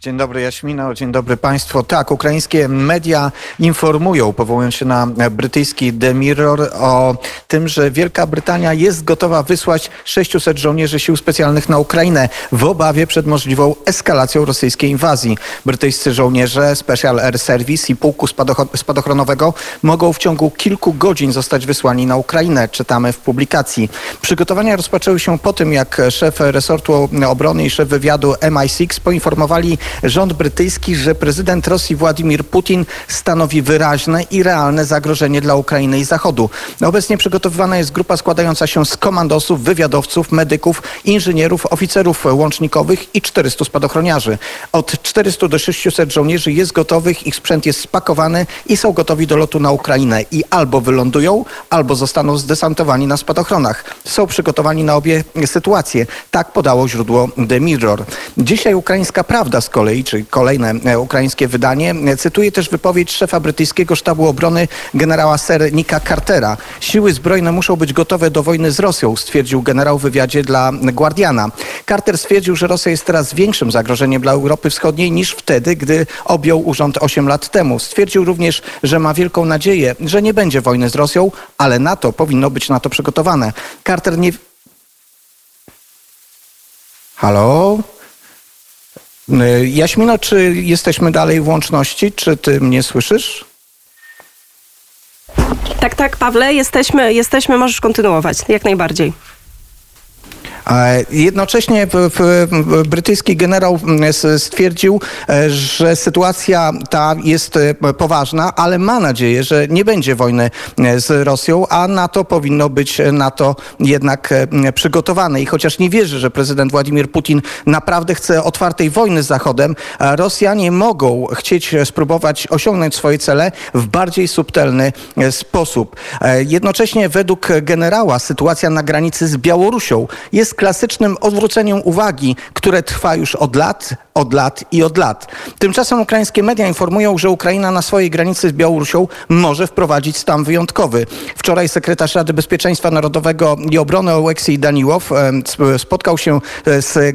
Dzień dobry Jaśmino, dzień dobry Państwu. Tak, ukraińskie media informują, powołując się na brytyjski The Mirror, o tym, że Wielka Brytania jest gotowa wysłać 600 żołnierzy sił specjalnych na Ukrainę w obawie przed możliwą eskalacją rosyjskiej inwazji. Brytyjscy żołnierze Special Air Service i pułku spadochronowego mogą w ciągu kilku godzin zostać wysłani na Ukrainę, czytamy w publikacji. Przygotowania rozpoczęły się po tym, jak szef resortu obrony i szef wywiadu MI6 poinformowali rząd brytyjski, że prezydent Rosji Władimir Putin stanowi wyraźne i realne zagrożenie dla Ukrainy i Zachodu. Obecnie przygotowywana jest grupa składająca się z komandosów, wywiadowców, medyków, inżynierów, oficerów łącznikowych i 400 spadochroniarzy. Od 400 do 600 żołnierzy jest gotowych, ich sprzęt jest spakowany i są gotowi do lotu na Ukrainę i albo wylądują, albo zostaną zdesantowani na spadochronach. Są przygotowani na obie sytuacje. Tak podało źródło The Mirror. Dzisiaj ukraińska prawda z kolei kolei, czyli kolejne e, ukraińskie wydanie, e, cytuje też wypowiedź szefa brytyjskiego sztabu obrony generała Sir Nika Cartera. Siły zbrojne muszą być gotowe do wojny z Rosją, stwierdził generał w wywiadzie dla Guardiana. Carter stwierdził, że Rosja jest teraz większym zagrożeniem dla Europy Wschodniej niż wtedy, gdy objął urząd 8 lat temu. Stwierdził również, że ma wielką nadzieję, że nie będzie wojny z Rosją, ale NATO powinno być na to przygotowane. Carter nie... Halo? Y, Jaśmino, czy jesteśmy dalej w łączności? Czy ty mnie słyszysz? Tak, tak, Pawle, jesteśmy, jesteśmy, możesz kontynuować, jak najbardziej. Jednocześnie brytyjski generał stwierdził, e, że sytuacja ta jest e, poważna, ale ma nadzieję, że nie będzie wojny e, z Rosją, a NATO powinno być na to jednak przygotowane. I chociaż nie wierzy, że prezydent Władimir Putin naprawdę chce otwartej wojny z Zachodem, Rosjanie mogą chcieć spróbować osiągnąć swoje cele w bardziej subtelny sposób. Jednocześnie według generała sytuacja na granicy z Białorusią jest klasycznym odwróceniem uwagi, które trwa już od lat, od lat i od lat. Tymczasem ukraińskie media informują, że Ukraina na swojej granicy z Białorusią może wprowadzić stan wyjątkowy. Wczoraj sekretarz Rady Bezpieczeństwa Narodowego i Obrony Oleksij Daniłow spotkał się e, z e,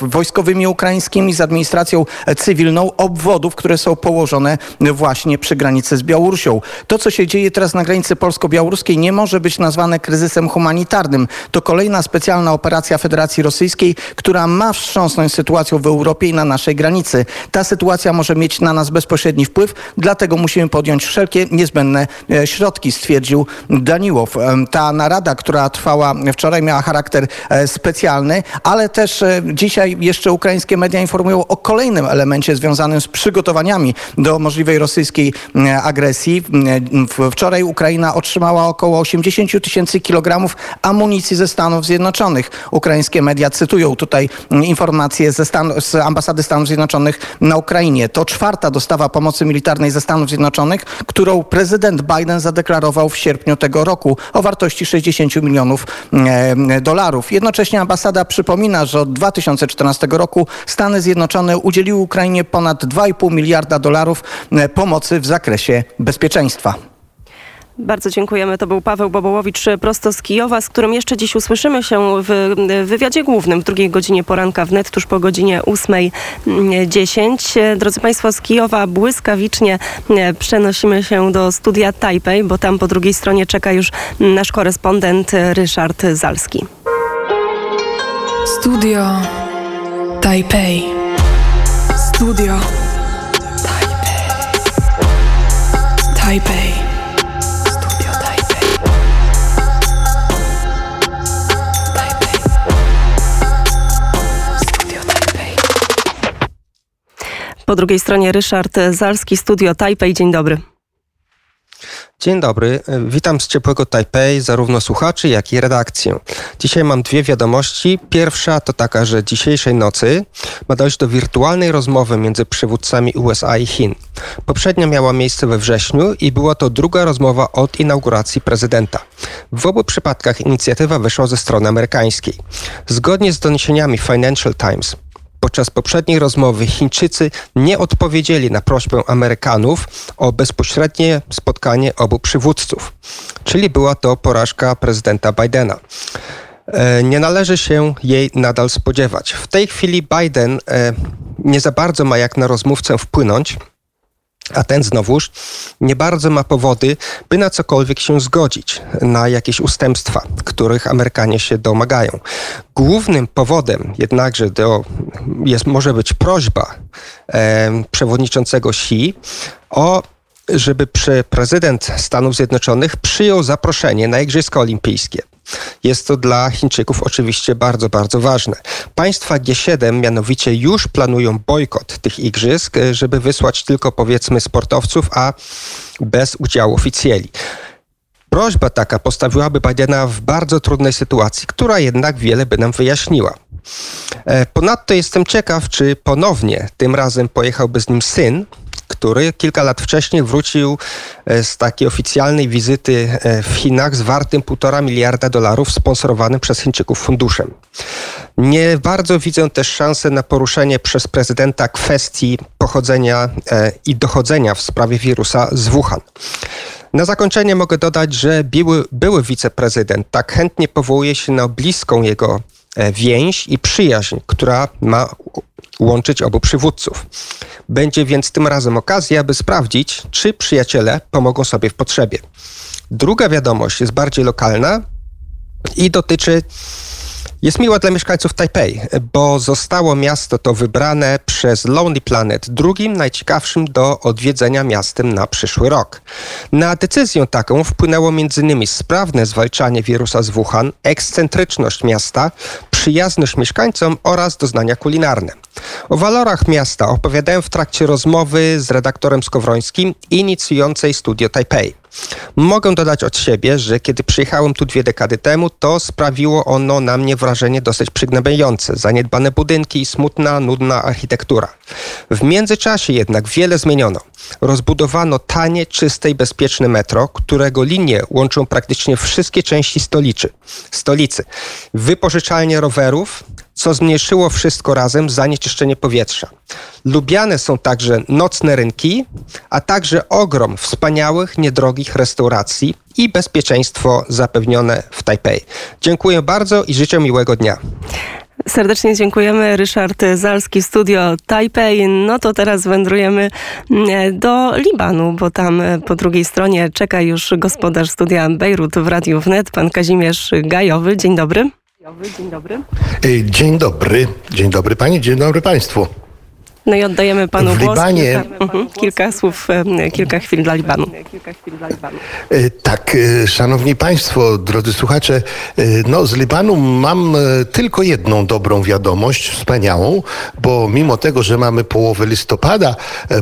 wojskowymi ukraińskimi, z administracją cywilną obwodów, które są położone właśnie przy granicy z Białorusią. To, co się dzieje teraz na granicy polsko-białoruskiej nie może być nazwane kryzysem humanitarnym. To kolejna specjalna operacja Federacji Rosyjskiej, która ma wstrząsnąć sytuacją w Europie na naszej granicy. Ta sytuacja może mieć na nas bezpośredni wpływ, dlatego musimy podjąć wszelkie niezbędne e, środki, stwierdził Daniłow. Ta narada, która trwała wczoraj, miała charakter e, specjalny, ale też e, dzisiaj jeszcze ukraińskie media informują o kolejnym elemencie związanym z przygotowaniami do możliwej rosyjskiej agresji. Wczoraj Ukraina otrzymała około 80 tysięcy kilogramów amunicji ze Stanów Zjednoczonych. Ukraińskie media cytują tutaj informacje ze Stan z ambasady Stanów Zjednoczonych na Ukrainie. To czwarta dostawa pomocy militarnej ze Stanów Zjednoczonych, którą prezydent Biden zadeklarował w sierpniu tego roku o wartości 60 milionów e, dolarów. Jednocześnie ambasada przypomina, że od 2014 roku Stany Zjednoczone udzieliły Ukrainie ponad 2,5 miliarda dolarów e, pomocy w zakresie bezpieczeństwa. Bardzo dziękujemy. To był Paweł Bobołowicz prosto z Kijowa, z którym jeszcze dziś usłyszymy się w wywiadzie głównym w drugiej godzinie poranka wnet, tuż po godzinie 8.10. Drodzy Państwo, z Kijowa błyskawicznie przenosimy się do studia Tajpej, bo tam po drugiej stronie czeka już nasz korespondent Ryszard Zalski. Studio Tajpej. Studio Tajpej. Tajpej. Po drugiej stronie Ryszard Zalski, Studio Taipei. Dzień dobry. Dzień dobry, witam z ciepłego Tajpej, zarówno słuchaczy, jak i redakcję. Dzisiaj mam dwie wiadomości. Pierwsza to taka, że dzisiejszej nocy ma dojść do wirtualnej rozmowy między przywódcami USA i Chin. Poprzednia miała miejsce we wrześniu i była to druga rozmowa od inauguracji prezydenta. W obu przypadkach inicjatywa wyszła ze strony amerykańskiej. Zgodnie z doniesieniami Financial Times, Podczas poprzedniej rozmowy Chińczycy nie odpowiedzieli na prośbę Amerykanów o bezpośrednie spotkanie obu przywódców, czyli była to porażka prezydenta Bidena. E, nie należy się jej nadal spodziewać. W tej chwili Biden e, nie za bardzo ma jak na rozmówcę wpłynąć. A ten znowuż nie bardzo ma powody, by na cokolwiek się zgodzić, na jakieś ustępstwa, których Amerykanie się domagają. Głównym powodem jednakże do, jest, może być prośba e, przewodniczącego Xi o żeby prezydent Stanów Zjednoczonych przyjął zaproszenie na Igrzyska Olimpijskie. Jest to dla Chińczyków oczywiście bardzo, bardzo ważne. Państwa G7 mianowicie już planują bojkot tych igrzysk, żeby wysłać tylko powiedzmy sportowców, a bez udziału oficjeli. Prośba taka postawiłaby Bidena w bardzo trudnej sytuacji, która jednak wiele by nam wyjaśniła. E, ponadto jestem ciekaw, czy ponownie tym razem pojechałby z nim syn, który kilka lat wcześniej wrócił e, z takiej oficjalnej wizyty e, w Chinach z wartym półtora miliarda dolarów sponsorowanym przez Chińczyków funduszem. Nie bardzo widzę też szansę na poruszenie przez prezydenta kwestii pochodzenia i dochodzenia w sprawie wirusa z Wuhan. Na zakończenie mogę dodać, że były, były wiceprezydent tak chętnie powołuje się na bliską jego więź i przyjaźń, która ma łączyć obu przywódców. Będzie więc tym razem okazja, by sprawdzić, czy przyjaciele pomogą sobie w potrzebie. Druga wiadomość jest bardziej lokalna i dotyczy jest miła dla mieszkańców Tajpej, bo zostało miasto to wybrane przez Lonely Planet drugim najciekawszym do odwiedzenia miastem na przyszły rok. Na decyzję taką wpłynęło m.in. sprawne zwalczanie wirusa z Wuhan, ekscentryczność miasta, przyjazność mieszkańcom oraz doznania kulinarne. O walorach miasta opowiadałem w trakcie rozmowy z redaktorem Skowrońskim inicjującej studio Taipei. Mogę dodać od siebie, że kiedy przyjechałem tu dwie dekady temu, to sprawiło ono na mnie wrażenie dosyć przygnębiające. Zaniedbane budynki i smutna, nudna architektura. W międzyczasie jednak wiele zmieniono. Rozbudowano tanie, czyste i bezpieczne metro, którego linie łączą praktycznie wszystkie części stolicy. stolicy. Wypożyczalnie rowerów, co zmniejszyło wszystko razem zanieczyszczenie powietrza. Lubiane są także nocne rynki, a także ogrom wspaniałych, niedrogich restauracji i bezpieczeństwo zapewnione w Tajpej. Dziękuję bardzo i życzę miłego dnia. Serdecznie dziękujemy. Ryszard Zalski, studio Taipei. No to teraz wędrujemy mm, do Libanu, bo tam e, po drugiej stronie czeka już gospodarz studia Bejrut w Radiu Wnet, pan Kazimierz Gajowy. Dzień dobry. Dzień dobry. Dzień dobry. Dzień dobry pani, dzień dobry państwu. No i oddajemy panu w głos. Libanie... Kilka, mhm, kilka słów, kilka chwil dla Libanu. E, tak, e, szanowni państwo, drodzy słuchacze, e, no z Libanu mam tylko jedną dobrą wiadomość, wspaniałą, bo mimo tego, że mamy połowę listopada,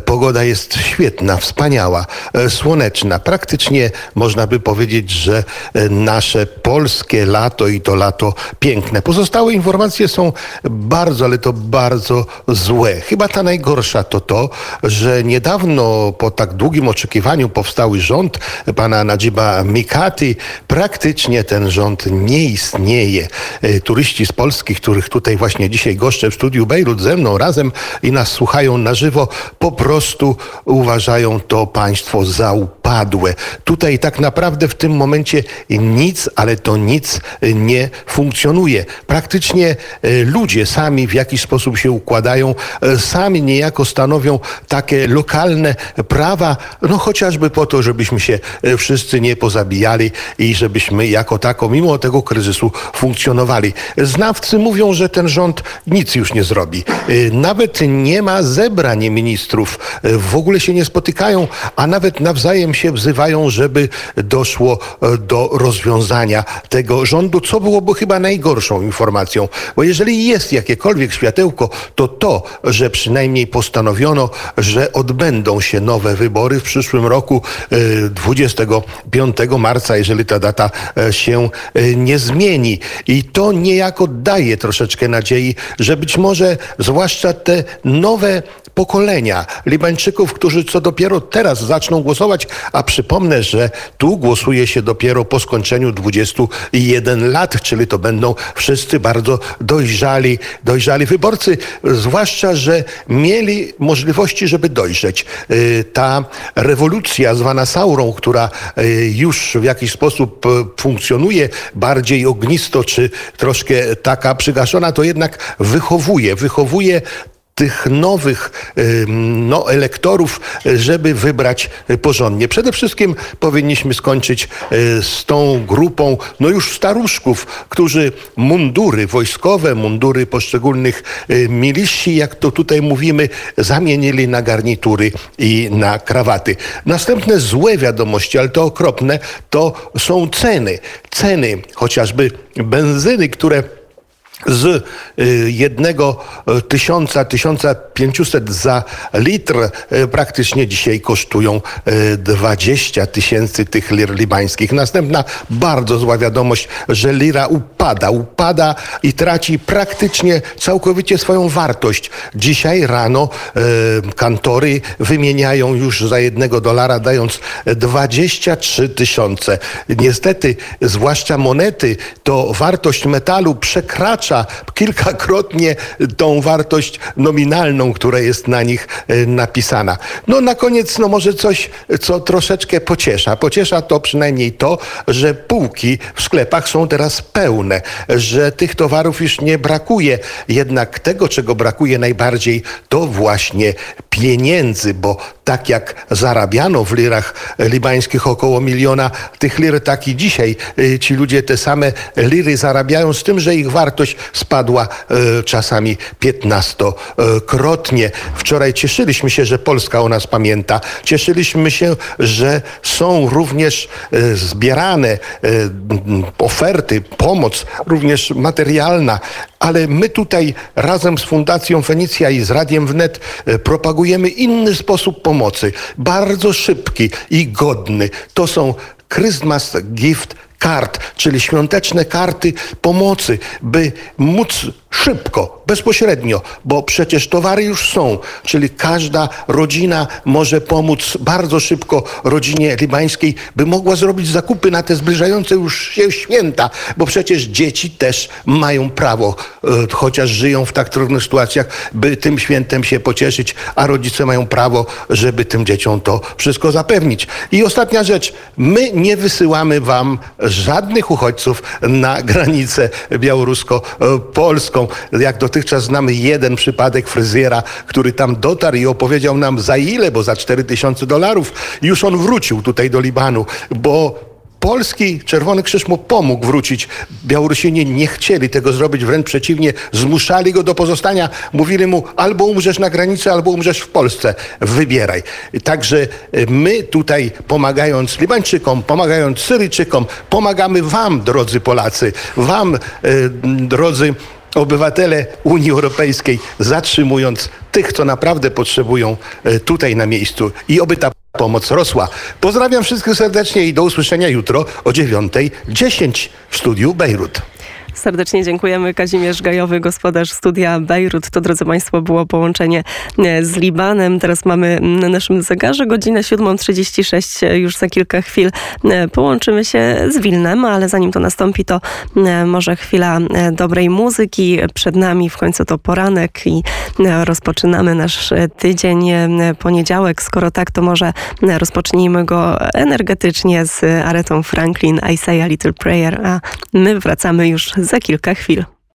pogoda jest świetna, wspaniała, słoneczna. Praktycznie można by powiedzieć, że nasze polskie lato i to lato piękne. Pozostałe informacje są bardzo, ale to bardzo złe. Chyba ta najgorsza to to, że niedawno po tak długim oczekiwaniu powstały rząd pana Nadziba Mikati. Praktycznie ten rząd nie istnieje. E, turyści z Polski, których tutaj właśnie dzisiaj goszczę w studiu Bejrut ze mną razem i nas słuchają na żywo, po prostu uważają to państwo za upadłe. Tutaj tak naprawdę w tym momencie nic, ale to nic nie funkcjonuje. Praktycznie e, ludzie sami w jakiś sposób się układają, e, sami niejako stanowią takie lokalne prawa, no chociażby po to, żebyśmy się wszyscy nie pozabijali i żebyśmy jako tako, mimo tego kryzysu, funkcjonowali. Znawcy mówią, że ten rząd nic już nie zrobi. Nawet nie ma zebrań ministrów, w ogóle się nie spotykają, a nawet nawzajem się wzywają, żeby doszło do rozwiązania tego rządu, co byłoby chyba najgorszą informacją. Bo jeżeli jest jakiekolwiek światełko, to to, że przy przynajmniej postanowiono, że odbędą się nowe wybory w przyszłym roku 25 e, marca, jeżeli ta data e, się e, nie zmieni. I to niejako daje troszeczkę nadziei, że być może zwłaszcza te nowe pokolenia Libańczyków, którzy co dopiero teraz zaczną głosować, a przypomnę, że tu głosuje się dopiero po skończeniu 21 lat, czyli to będą wszyscy bardzo dojrzali, dojrzali wyborcy, zwłaszcza, że mieli możliwości, żeby dojrzeć. Y, ta rewolucja zwana Saurą, która y, już w jakiś sposób y, funkcjonuje bardziej ognisto, czy troszkę taka przygaszona, to jednak wychowuje, wychowuje tych nowych no, elektorów, żeby wybrać porządnie. Przede wszystkim powinniśmy skończyć e, z tą grupą, no już staruszków, którzy mundury wojskowe, mundury poszczególnych milicji, jak to tutaj mówimy, zamienili na garnitury i na krawaty. Następne złe wiadomości, ale to okropne, to są ceny. Ceny chociażby benzyny, które z y, jednego y, tysiąca, tysiąca pięciuset za litr y, praktycznie dzisiaj kosztują 20 tysięcy tych lir libańskich. Następna bardzo zła wiadomość, że lira upada, upada i traci praktycznie całkowicie swoją wartość. Dzisiaj rano kantory wymieniają już za jednego dolara, dając 23 tysiące. Niestety, zwłaszcza monety, to wartość metalu przekracza przekracza kilkakrotnie tą wartość nominalną, która jest na nich e, napisana. No na koniec, no może coś, co troszeczkę pociesza. Pociesza to przynajmniej to, że półki w sklepach są teraz pełne, że tych towarów już nie brakuje. Jednak tego, czego brakuje najbardziej, to właśnie pieniędzy, bo tak jak zarabiano w lirach libańskich około miliona tych lir, tak i dzisiaj y, ci ludzie te same liry zarabiają, z tym, że ich wartość spadła y, czasami piętnastokrotnie. Wczoraj cieszyliśmy się, że Polska o nas pamięta. Cieszyliśmy się, że są również y, zbierane oferty, pomoc, również materialna, ale my tutaj razem z Fundacją Fenicja i z Radiem Wnet propagujemy inny sposób pomocy pomocy, bardzo szybki i godny. To są Christmas Gift Card, czyli świąteczne karty pomocy, by móc szybko, bezpośrednio, bo przecież towary już są, czyli każda rodzina może pomóc bardzo szybko rodzinie libańskiej, by mogła zrobić zakupy na te zbliżające już się święta, bo przecież dzieci też mają prawo, e, chociaż żyją w tak trudnych sytuacjach, by tym świętem się pocieszyć, a rodzice mają prawo, żeby tym dzieciom to wszystko zapewnić. I ostatnia rzecz, my nie wysyłamy wam żadnych uchodźców na granicę białorusko-polską. Jak dotychczas znamy jeden przypadek fryzjera, który tam dotarł i opowiedział nam za ile, bo za 4000 dolarów. Już on wrócił tutaj do Libanu, bo Polski Czerwony Krzyż mu pomógł wrócić. Białorusini nie chcieli tego zrobić, wręcz przeciwnie, zmuszali go do pozostania. Mówili mu, albo umrzesz na granicy, albo umrzesz w Polsce. Wybieraj. Także e, my tutaj pomagając Libańczykom, pomagając Syryjczykom, pomagamy wam, drodzy Polacy, wam, e, drodzy obywatele Unii Europejskiej, zatrzymując tych, co naprawdę potrzebują e, tutaj na miejscu i oby ta pomoc rosła. Pozdrawiam wszystkich serdecznie i do usłyszenia jutro o 9.10 w studiu Bejrut. Serdecznie dziękujemy. Kazimierz Gajowy, gospodarz studia Bejrut. To, drodzy Państwo, było połączenie e, z Libanem. Teraz mamy na naszym zegarze godzinę 7.36. E, już za kilka chwil e, połączymy się z Wilnem, ale zanim to nastąpi, to może chwila dobrej muzyki. Przed nami w końcu to poranek i rozpoczynamy nasz tydzień, poniedziałek. Skoro tak, to może rozpocznijmy go energetycznie z Aretą Franklin, I Say a Little Prayer, a my wracamy już za kilka chwil.